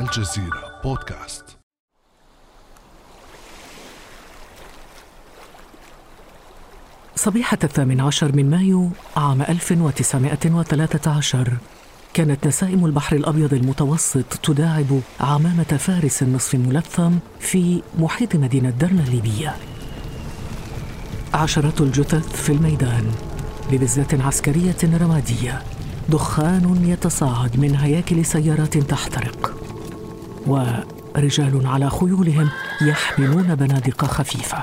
الجزيرة بودكاست. صبيحة الثامن عشر من مايو عام 1913 كانت نسائم البحر الأبيض المتوسط تداعب عمامة فارس النصف الملثم في محيط مدينة درنا الليبية. عشرات الجثث في الميدان ببزات عسكرية رمادية دخان يتصاعد من هياكل سيارات تحترق. ورجال على خيولهم يحملون بنادق خفيفة.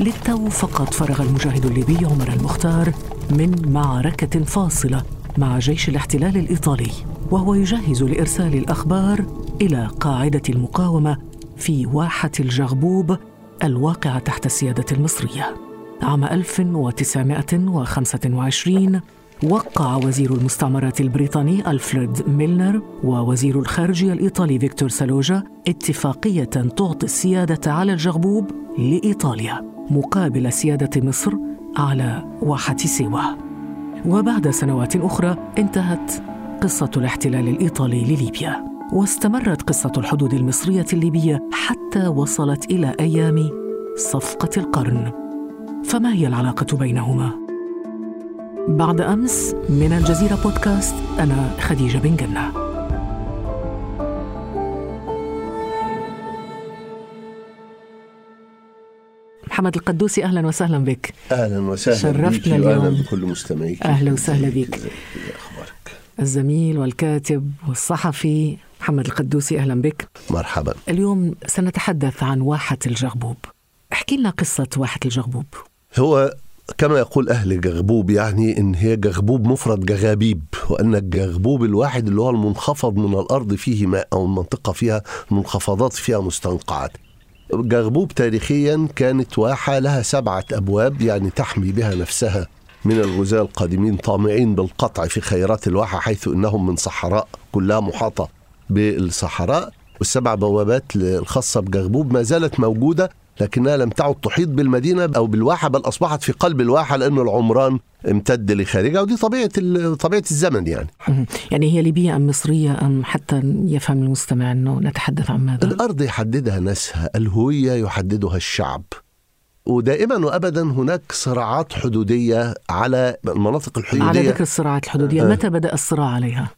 للتو فقط فرغ المجاهد الليبي عمر المختار من معركة فاصلة مع جيش الاحتلال الإيطالي وهو يجهز لإرسال الأخبار إلى قاعدة المقاومة في واحة الجغبوب الواقعة تحت السيادة المصرية. عام 1925 وقع وزير المستعمرات البريطاني ألفريد ميلنر ووزير الخارجية الإيطالي فيكتور سالوجا اتفاقية تعطي السيادة على الجغبوب لإيطاليا مقابل سيادة مصر على واحة سيوة وبعد سنوات أخرى انتهت قصة الاحتلال الإيطالي لليبيا واستمرت قصة الحدود المصرية الليبية حتى وصلت إلى أيام صفقة القرن فما هي العلاقة بينهما؟ بعد أمس من الجزيرة بودكاست أنا خديجة بن جنة. محمد القدوسي أهلا وسهلا بك. أهلا وسهلا شرفتنا اليوم. بكل مستمعيك. أهلا وسهلا بيك. ازيك أخبارك؟ الزميل والكاتب والصحفي محمد القدوسي أهلا بك. مرحبا. اليوم سنتحدث عن واحة الجغبوب. احكي لنا قصة واحة الجغبوب. هو كما يقول أهل جغبوب يعني إن هي جغبوب مفرد جغابيب وأن الجغبوب الواحد اللي هو المنخفض من الأرض فيه ماء أو المنطقة فيها منخفضات فيها مستنقعات. جغبوب تاريخيا كانت واحة لها سبعة أبواب يعني تحمي بها نفسها من الغزاة القادمين طامعين بالقطع في خيرات الواحة حيث إنهم من صحراء كلها محاطة بالصحراء والسبع بوابات الخاصة بجغبوب ما زالت موجودة لكنها لم تعد تحيط بالمدينة أو بالواحة بل أصبحت في قلب الواحة لأن العمران امتد لخارجها ودي طبيعة طبيعة الزمن يعني. يعني هي ليبية أم مصرية أم حتى يفهم المستمع أنه نتحدث عن ماذا الأرض يحددها ناسها الهوية يحددها الشعب ودائما وابدا هناك صراعات حدودية على المناطق الحدودية على ذكر الصراعات الحدودية آه. متى بدأ الصراع عليها؟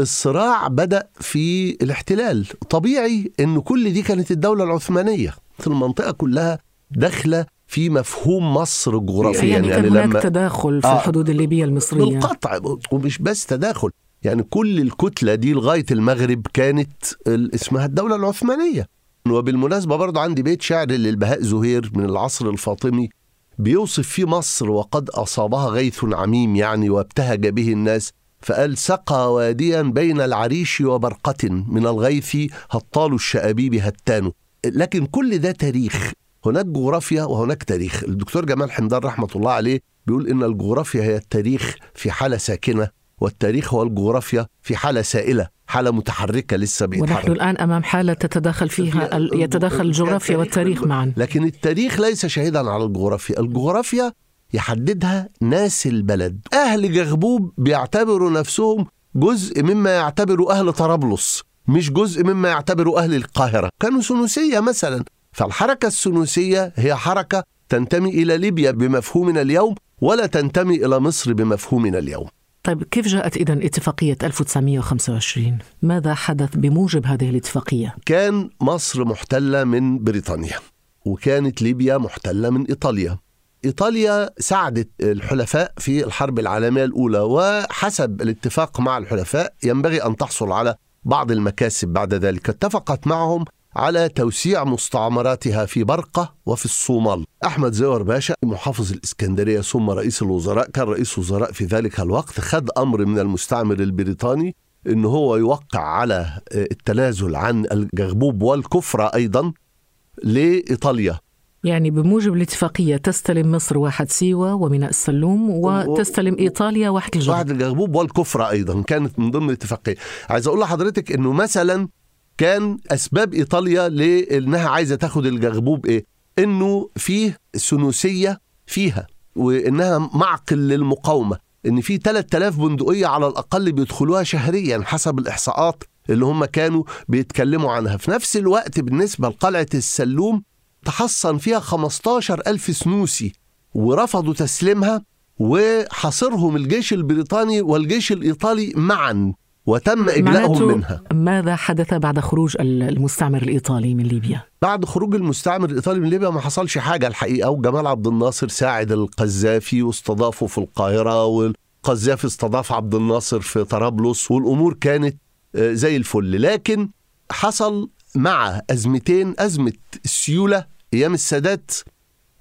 الصراع بدأ في الاحتلال طبيعي أن كل دي كانت الدولة العثمانية في المنطقة كلها داخلة في مفهوم مصر جغرافيا. يعني, يعني, كان هناك لما تداخل في آه. الحدود الليبية المصرية. بالقطع ومش بس تداخل. يعني كل الكتلة دي لغاية المغرب كانت اسمها الدولة العثمانية. وبالمناسبة برضه عندي بيت شعر للبهاء زهير من العصر الفاطمي. بيوصف فيه مصر وقد أصابها غيث عميم يعني وابتهج به الناس فقال سقى واديا بين العريش وبرقة من الغيث هطال الشأبيب هتان. لكن كل ده تاريخ. هناك جغرافيا وهناك تاريخ. الدكتور جمال حمدان رحمة الله عليه بيقول إن الجغرافيا هي التاريخ في حالة ساكنة والتاريخ هو الجغرافيا في حالة سائلة حالة متحركة لسه ونحن بيتحرك الآن أمام حالة تتداخل فيها يتداخل الجغرافيا والتاريخ معا. لكن التاريخ ليس شاهدا على الجغرافيا. الجغرافيا يحددها ناس البلد. أهل جغبوب بيعتبروا نفسهم جزء مما يعتبر أهل طرابلس. مش جزء مما يعتبر أهل القاهرة. كانوا سنوسية مثلا. فالحركة السنوسية هي حركة تنتمي إلى ليبيا بمفهومنا اليوم ولا تنتمي إلى مصر بمفهومنا اليوم. طيب كيف جاءت إذا اتفاقية 1925 ماذا حدث بموجب هذه الاتفاقية؟ كان مصر محتلة من بريطانيا وكانت ليبيا محتلة من إيطاليا. إيطاليا ساعدت الحلفاء في الحرب العالمية الأولى وحسب الاتفاق مع الحلفاء ينبغي أن تحصل على بعض المكاسب بعد ذلك اتفقت معهم على توسيع مستعمراتها في برقة وفي الصومال. أحمد زوار باشا محافظ الإسكندرية ثم رئيس الوزراء. كان رئيس وزراء في ذلك الوقت خد أمر من المستعمر البريطاني إن هو يوقع على التنازل عن الجغبوب والكفرة أيضا لإيطاليا. يعني بموجب الاتفاقية تستلم مصر واحد سيوة وميناء السلوم وتستلم إيطاليا واحد الجغبوب واحد الجغبوب والكفرة أيضا كانت من ضمن الاتفاقية. عايز أقول لحضرتك إنه مثلا كان أسباب إيطاليا لإنها عايزة تاخد الجغبوب إيه؟ إنه فيه سنوسية فيها وإنها معقل للمقاومة إن في 3000 بندقية على الأقل بيدخلوها شهريا حسب الإحصاءات اللي هم كانوا بيتكلموا عنها. في نفس الوقت بالنسبة لقلعة السلوم تحصن فيها 15 ألف سنوسي ورفضوا تسليمها وحاصرهم الجيش البريطاني والجيش الإيطالي معا وتم إجلائهم منها. ماذا حدث بعد خروج المستعمر الإيطالي من ليبيا؟ بعد خروج المستعمر الإيطالي من ليبيا ما حصلش حاجة الحقيقة. وجمال عبد الناصر ساعد القذافي واستضافه في القاهرة والقذافي استضاف عبد الناصر في طرابلس والأمور كانت آه، زي الفل. لكن حصل مع أزمتين أزمة السيولة أيام السادات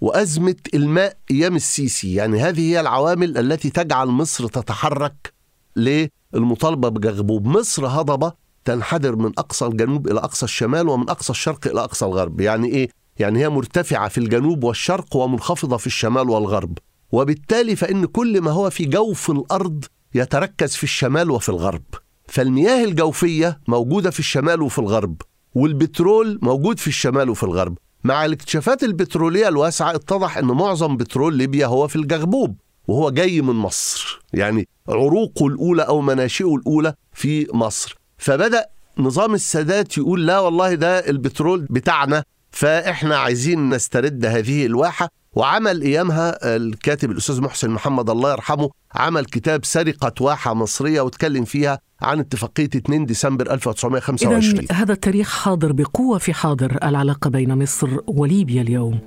وأزمة الماء أيام السيسي. يعني هذه هي العوامل التي تجعل مصر تتحرك للمطالبة بجغبوب. مصر هضبة تنحدر من أقصى الجنوب إلى أقصى الشمال ومن أقصى الشرق إلى أقصى الغرب. يعني إيه؟ يعني هي مرتفعة في الجنوب والشرق ومنخفضة في الشمال والغرب. وبالتالي فإن كل ما هو في جوف الأرض يتركز في الشمال وفي الغرب. فالمياه الجوفية موجودة في الشمال وفي الغرب والبترول موجود في الشمال وفي الغرب. مع الاكتشافات البترولية الواسعة اتضح أن معظم بترول ليبيا هو في الجغبوب وهو جاي من مصر. يعني عروقه الأولى أو مناشئه الأولى في مصر. فبدأ نظام السادات يقول لا والله ده البترول بتاعنا فإحنا عايزين نسترد هذه الواحة وعمل أيامها الكاتب الأستاذ محسن محمد الله يرحمه عمل كتاب سرقة واحة مصرية واتكلم فيها عن اتفاقية 2 ديسمبر 1925 إذا هذا التاريخ حاضر بقوة في حاضر العلاقة بين مصر وليبيا اليوم.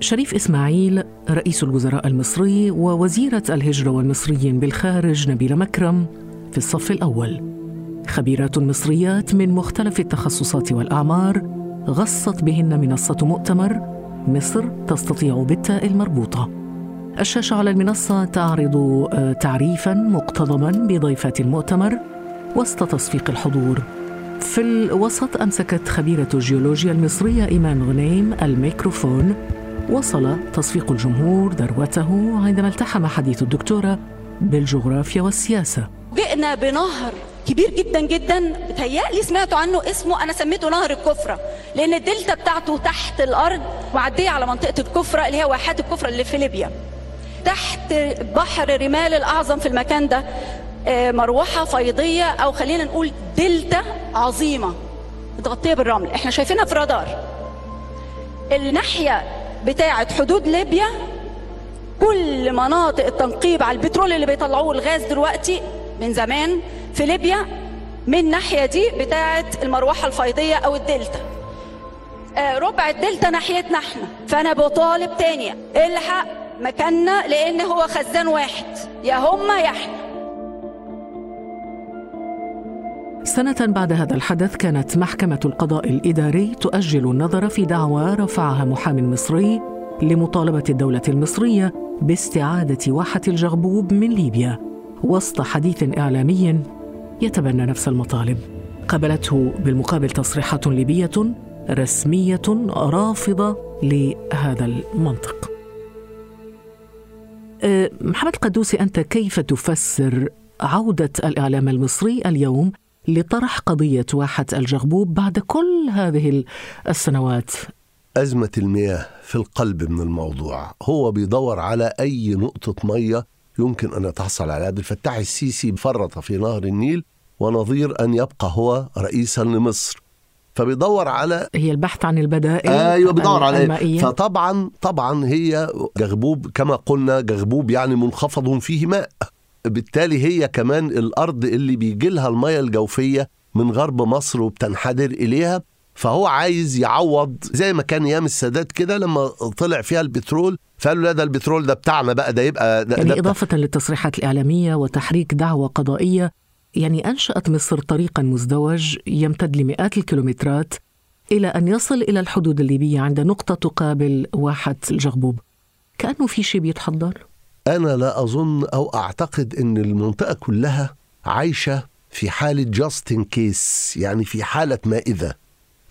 شريف إسماعيل رئيس الوزراء المصري ووزيرة الهجرة والمصريين بالخارج نبيلة مكرم في الصف الأول. خبيرات مصريات من مختلف التخصصات والأعمار غصت بهن منصة مؤتمر مصر تستطيع بالتاء المربوطة. الشاشة على المنصة تعرض آه، تعريفا مقتضبا بضيفات المؤتمر وسط تصفيق الحضور. في الوسط أمسكت خبيرة الجيولوجيا المصرية إيمان غنيم الميكروفون. وصل تصفيق الجمهور ذروته عندما التحم حديث الدكتورة بالجغرافيا والسياسة. جئنا بنهر كبير جدا جدا بتهيألي سمعتوا عنه اسمه أنا سميته نهر الكفرة لأن الدلتا بتاعته تحت الأرض معدية على منطقة الكفرة اللي هي واحات الكفرة اللي في ليبيا. تحت بحر رمال الأعظم في المكان ده آه، مروحة فيضية أو خلينا نقول دلتا عظيمة متغطية بالرمل. إحنا شايفينها في رادار. الناحية بتاعة حدود ليبيا كل مناطق التنقيب على البترول اللي بيطلعوه الغاز دلوقتي من زمان في ليبيا من الناحية دي بتاعة المروحة الفيضية أو الدلتا. آه، ربع الدلتا ناحيتنا إحنا. فأنا بطالب تاني إلحق مكاننا لأن هو خزان واحد. يا هما يا إحنا. سنة بعد هذا الحدث كانت محكمة القضاء الإداري تؤجل النظر في دعوى رفعها محام مصري لمطالبة الدولة المصرية باستعادة واحة الجغبوب من ليبيا وسط حديث إعلامي يتبنى نفس المطالب. قابلته بالمقابل تصريحات ليبية رسمية رافضة لهذا المنطق. أه، محمد القدوسي أنت كيف تفسر عودة الإعلام المصري اليوم لطرح قضية واحة الجغبوب بعد كل هذه السنوات؟ أزمة المياه في القلب من الموضوع. هو بيدور على أي نقطة مية يمكن أن يتحصل على عبد الفتاح السيسي فرط في نهر النيل ونظير أن يبقى هو رئيسا لمصر. فبيدور على هي البحث عن البدائل أيوه بيدور على المائية. فطبعا طبعا هي جغبوب كما قلنا جغبوب يعني منخفض فيه ماء. بالتالي هي كمان الأرض اللي بيجي لها الميه الجوفية من غرب مصر وبتنحدر إليها. فهو عايز يعوض زي ما كان أيام السادات كده لما طلع فيها البترول فقالوا لا ده البترول ده بتاعنا بقى ده يبقى ده يعني ده إضافة للتصريحات الإعلامية وتحريك دعوة قضائية يعني أنشأت مصر طريقا مزدوج يمتد لمئات الكيلومترات إلى أن يصل إلى الحدود الليبية عند نقطة تقابل واحة الجغبوب. كأنه في شيء بيتحضر؟ أنا لا أظن أو أعتقد إن المنطقة كلها عايشة في حالة جاست ان كيس يعني في حالة ما اذا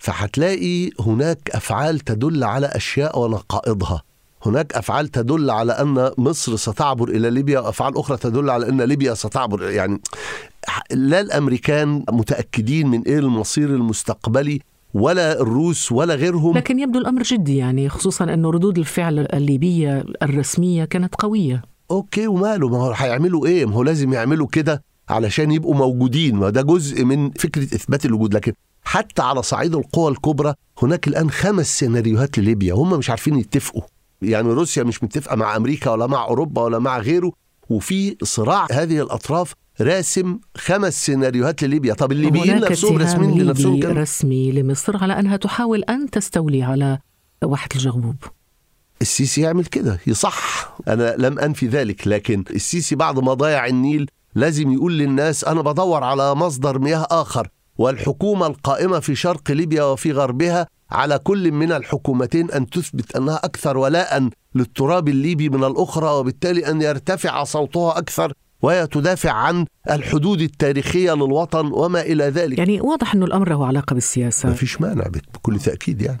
فهتلاقي هناك أفعال تدل على أشياء ونقائضها. هناك أفعال تدل على أن مصر ستعبر إلى ليبيا وأفعال أخرى تدل على أن ليبيا ستعبر يعني لا الأمريكان متأكدين من إيه المصير المستقبلي ولا الروس ولا غيرهم. لكن يبدو الأمر جدي يعني خصوصا أن ردود الفعل الليبية الرسمية كانت قوية. أوكي وماله؟ ما هو هيعملوا إيه؟ ما هو لازم يعملوا كده علشان يبقوا موجودين. وده جزء من فكرة إثبات الوجود. لكن حتى على صعيد القوى الكبرى هناك الآن خمس سيناريوهات لليبيا. هم مش عارفين يتفقوا. يعني روسيا مش متفقة مع أمريكا ولا مع أوروبا ولا مع غيره. وفي صراع هذه الأطراف راسم خمس سيناريوهات لليبيا. طب الليبيين نفسهم راسمين لنفسهم كده رسمي لمصر على أنها تحاول أن تستولي على واحة الجغبوب. السيسي يعمل كده. يصح. أنا لم أنفي ذلك لكن السيسي بعد ما ضيع النيل لازم يقول للناس أنا بدور على مصدر مياه آخر. والحكومة القائمة في شرق ليبيا وفي غربها على كل من الحكومتين أن تثبت أنها أكثر ولاء للتراب الليبي من الأخرى وبالتالي أن يرتفع صوتها أكثر وهي تدافع عن الحدود التاريخية للوطن وما إلى ذلك. يعني واضح أنه الأمر له علاقة ما بالسياسة فيش مانع بكل تأكيد يعني.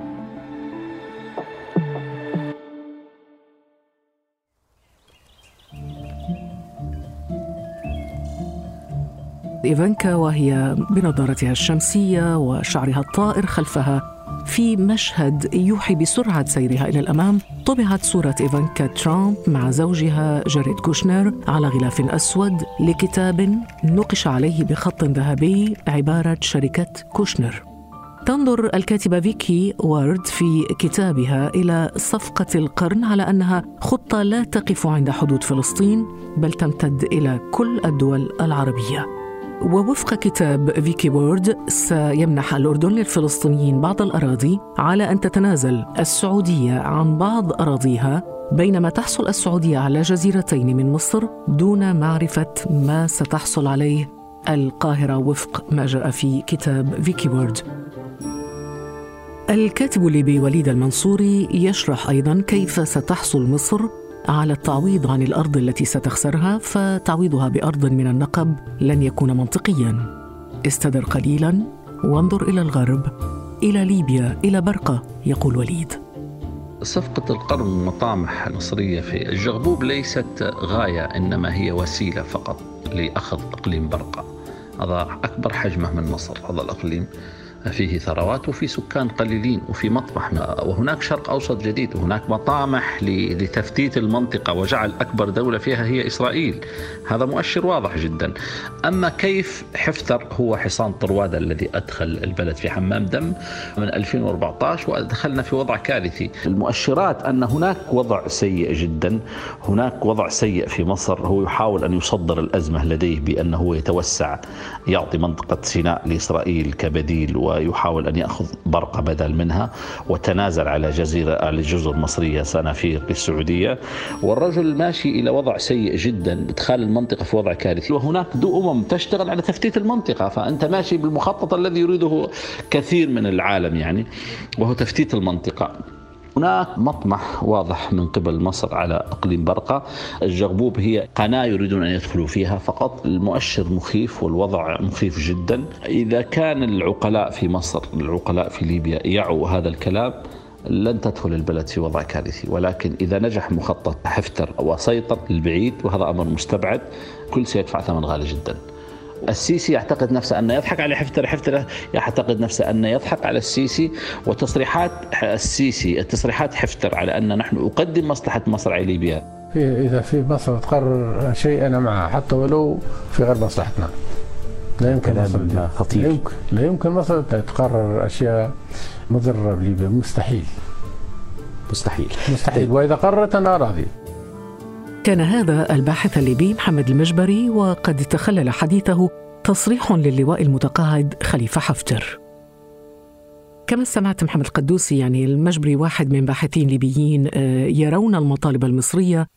إيفانكا وهي بنظارتها الشمسية وشعرها الطائر خلفها. في مشهد يوحي بسرعة سيرها إلى الأمام طبعت صورة إيفانكا ترامب مع زوجها جاريد كوشنر على غلاف أسود لكتاب نقش عليه بخط ذهبي عبارة شركة كوشنر. تنظر الكاتبة فيكي وارد في كتابها إلى صفقة القرن على أنها خطة لا تقف عند حدود فلسطين بل تمتد إلى كل الدول العربية. ووفق كتاب فيكي وورد سيمنح الأردن للفلسطينيين بعض الأراضي على أن تتنازل السعودية عن بعض أراضيها بينما تحصل السعودية على جزيرتين من مصر دون معرفة ما ستحصل عليه. القاهرة وفق ما جاء في كتاب فيكي وورد. الكاتب الليبي وليد المنصوري يشرح أيضا كيف ستحصل مصر على التعويض عن الأرض التي ستخسرها فتعويضها بأرض من النقب لن يكون منطقيا. استدر قليلا وانظر إلى الغرب إلى ليبيا إلى برقة يقول وليد. صفقة القرن المطامح المصرية في الجغبوب ليست غاية إنما هي وسيلة فقط لأخذ إقليم برقة. هذا أكبر حجمه من مصر هذا الإقليم فيه ثروات وفي سكان قليلين وفي مطمح وهناك شرق أوسط جديد وهناك مطامح لتفتيت المنطقة وجعل أكبر دولة فيها هي إسرائيل. هذا مؤشر واضح جدا. أما كيف حفتر هو حصان طروادة الذي أدخل البلد في حمام دم من 2014 ودخلنا في وضع كارثي. المؤشرات أن هناك وضع سيء جدا هناك وضع سيء في مصر. هو يحاول أن يصدر الأزمة لديه بأنه يتوسع يعطي منطقة سيناء لإسرائيل كبديل ويحاول أن يأخذ برقة بدل منها وتنازل على جزيرة على جزر مصرية سنافير للسعودية والرجل ماشي إلى وضع سيء جدا إدخال المنطقة في وضع كارثي. وهناك دول أمم تشتغل على تفتيت المنطقة فأنت ماشي بالمخطط الذي يريده كثير من العالم يعني وهو تفتيت المنطقة. هناك مطمح واضح من قبل مصر على إقليم برقة، الجغبوب هي قناة يريدون أن يدخلوا فيها فقط، المؤشر مخيف والوضع مخيف جدا، إذا كان العقلاء في مصر، العقلاء في ليبيا يعوا هذا الكلام لن تدخل البلد في وضع كارثي. ولكن إذا نجح مخطط حفتر وسيطر البعيد وهذا أمر مستبعد كل سيدفع ثمن غالي جدا. السيسي يعتقد نفسه أنه يضحك على حفتر حفتر يعتقد نفسه أنه يضحك على السيسي وتصريحات السيسي التصريحات حفتر على أن نحن أقدم مصلحة مصر على ليبيا. في إذا في مصر تقرر شيء أنا معه حتى ولو في غير مصلحتنا. لا يمكن مصر خطير. لا يمكن لا يمكن مصر تقرر أشياء مضرة بليبيا مستحيل. مستحيل. مستحيل. وإذا قررت أنا راضي. كان هذا الباحث الليبي محمد المجبري وقد تخلل حديثه تصريح للواء المتقاعد خليفة حفتر. كما سمعت محمد القدوسي يعني المجبري واحد من باحثين ليبيين آه، يرون المطالب المصرية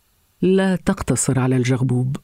لا تقتصر على الجغبوب.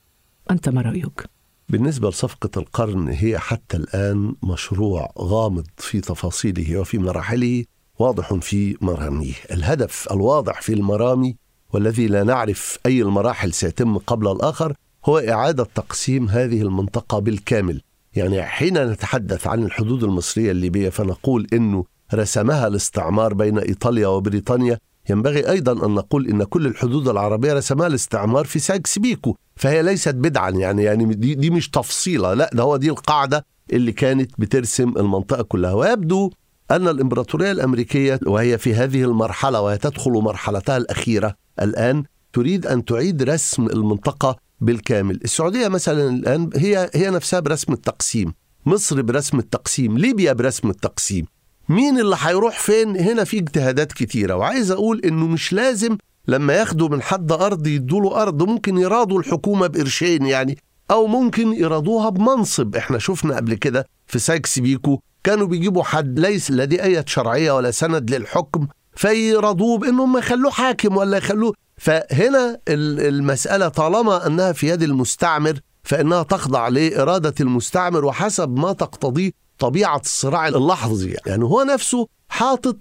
أنت ما رأيك؟ بالنسبة لصفقة القرن هي حتى الآن مشروع غامض في تفاصيله وفي مراحله واضح في مراميه الهدف الواضح في المرامي والذي لا نعرف أي المراحل سيتم قبل الآخر هو إعادة تقسيم هذه المنطقة بالكامل. يعني حين نتحدث عن الحدود المصرية الليبية فنقول أنه رسمها الاستعمار بين إيطاليا وبريطانيا. ينبغي أيضا أن نقول إن كل الحدود العربية رسمها الاستعمار في سايكس بيكو فهي ليست بدعا يعني يعني دي, دي مش تفصيلة. لا ده هو دي القاعدة اللي كانت بترسم المنطقة كلها. ويبدو أن الإمبراطورية الأمريكية وهي في هذه المرحلة وهي تدخل مرحلتها الأخيرة الآن تريد أن تعيد رسم المنطقة بالكامل. السعودية مثلا الآن هي هي نفسها برسم التقسيم. مصر برسم التقسيم ليبيا برسم التقسيم. مين اللي هيروح فين؟ هنا في اجتهادات كتيرة. وعايز أقول إنه مش لازم لما ياخدوا من حد أرض يدوا أرض ممكن يرادوا الحكومة بقرشين يعني أو ممكن يرادوها بمنصب. إحنا شفنا قبل كده في سايكس بيكو كانوا بيجيبوا حد ليس لديه أي شرعية ولا سند للحكم فيرضوه بأنهم يخلوه حاكم ولا يخلوه. فهنا المسألة طالما أنها في يد المستعمر فإنها تخضع لإرادة المستعمر وحسب ما تقتضيه طبيعة الصراع اللحظي. يعني هو نفسه حاطط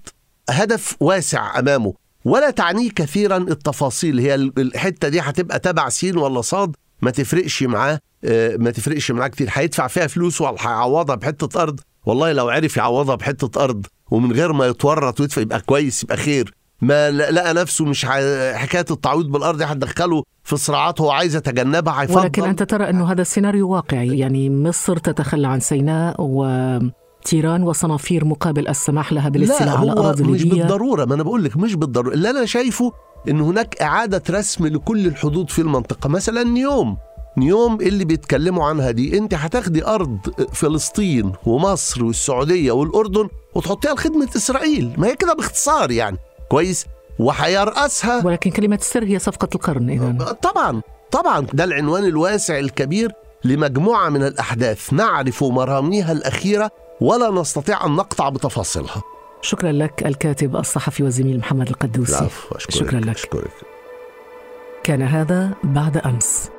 هدف واسع أمامه. ولا تعنيه كثيرا التفاصيل. هي الحتة دي هتبقى تبع سين ولا صاد؟ ما تفرقش معاه. آه، ما تفرقش معاه كتير. هيدفع فيها فلوس ولا هيعوضها بحتة أرض. والله لو عرف يعوضها بحتة أرض ومن غير ما يتورط ويدفع يبقى كويس يبقى خير. ما لقى نفسه مش حكاية التعويض بالأرض هتدخله في صراعات هو عايز يتجنبها هيفضل. ولكن أنت ترى أنه هذا السيناريو واقعي. يعني مصر تتخلى عن سيناء و تيران وصنافير مقابل السماح لها بالاستيلاء على أراضي مش بالضرورة ما أنا بقول لك مش بالضرورة. اللي أنا شايفه إن هناك إعادة رسم لكل الحدود في المنطقة. مثلا نيوم نيوم اللي بيتكلموا عنها دي انت هتاخدي أرض فلسطين ومصر والسعودية والأردن وتحطيها لخدمة إسرائيل. ما هي كده باختصار يعني. كويس؟ وحيرأسها ولكن كلمة السر هي صفقة القرن إذا طبعا طبعا. ده العنوان الواسع الكبير لمجموعة من الأحداث نعرف مراميها الأخيرة ولا نستطيع أن نقطع بتفاصيلها. شكرا لك الكاتب الصحفي والزميل محمد القدوسي. شكرا لك شكرا لك. كان هذا بعد أمس.